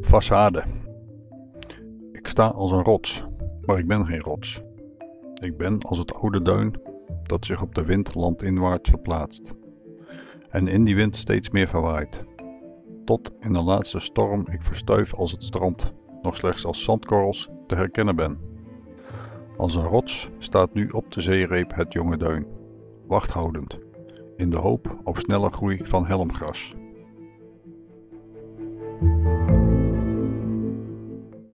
Façade. Ik sta als een rots, maar ik ben geen rots. Ik ben als het oude duin dat zich op de wind landinwaarts verplaatst. En in die wind steeds meer verwaait. Tot in de laatste storm ik verstuif als het strand, nog slechts als zandkorrels te herkennen ben. Als een rots staat nu op de zeereep het jonge duin, wachthoudend, in de hoop op snelle groei van helmgras.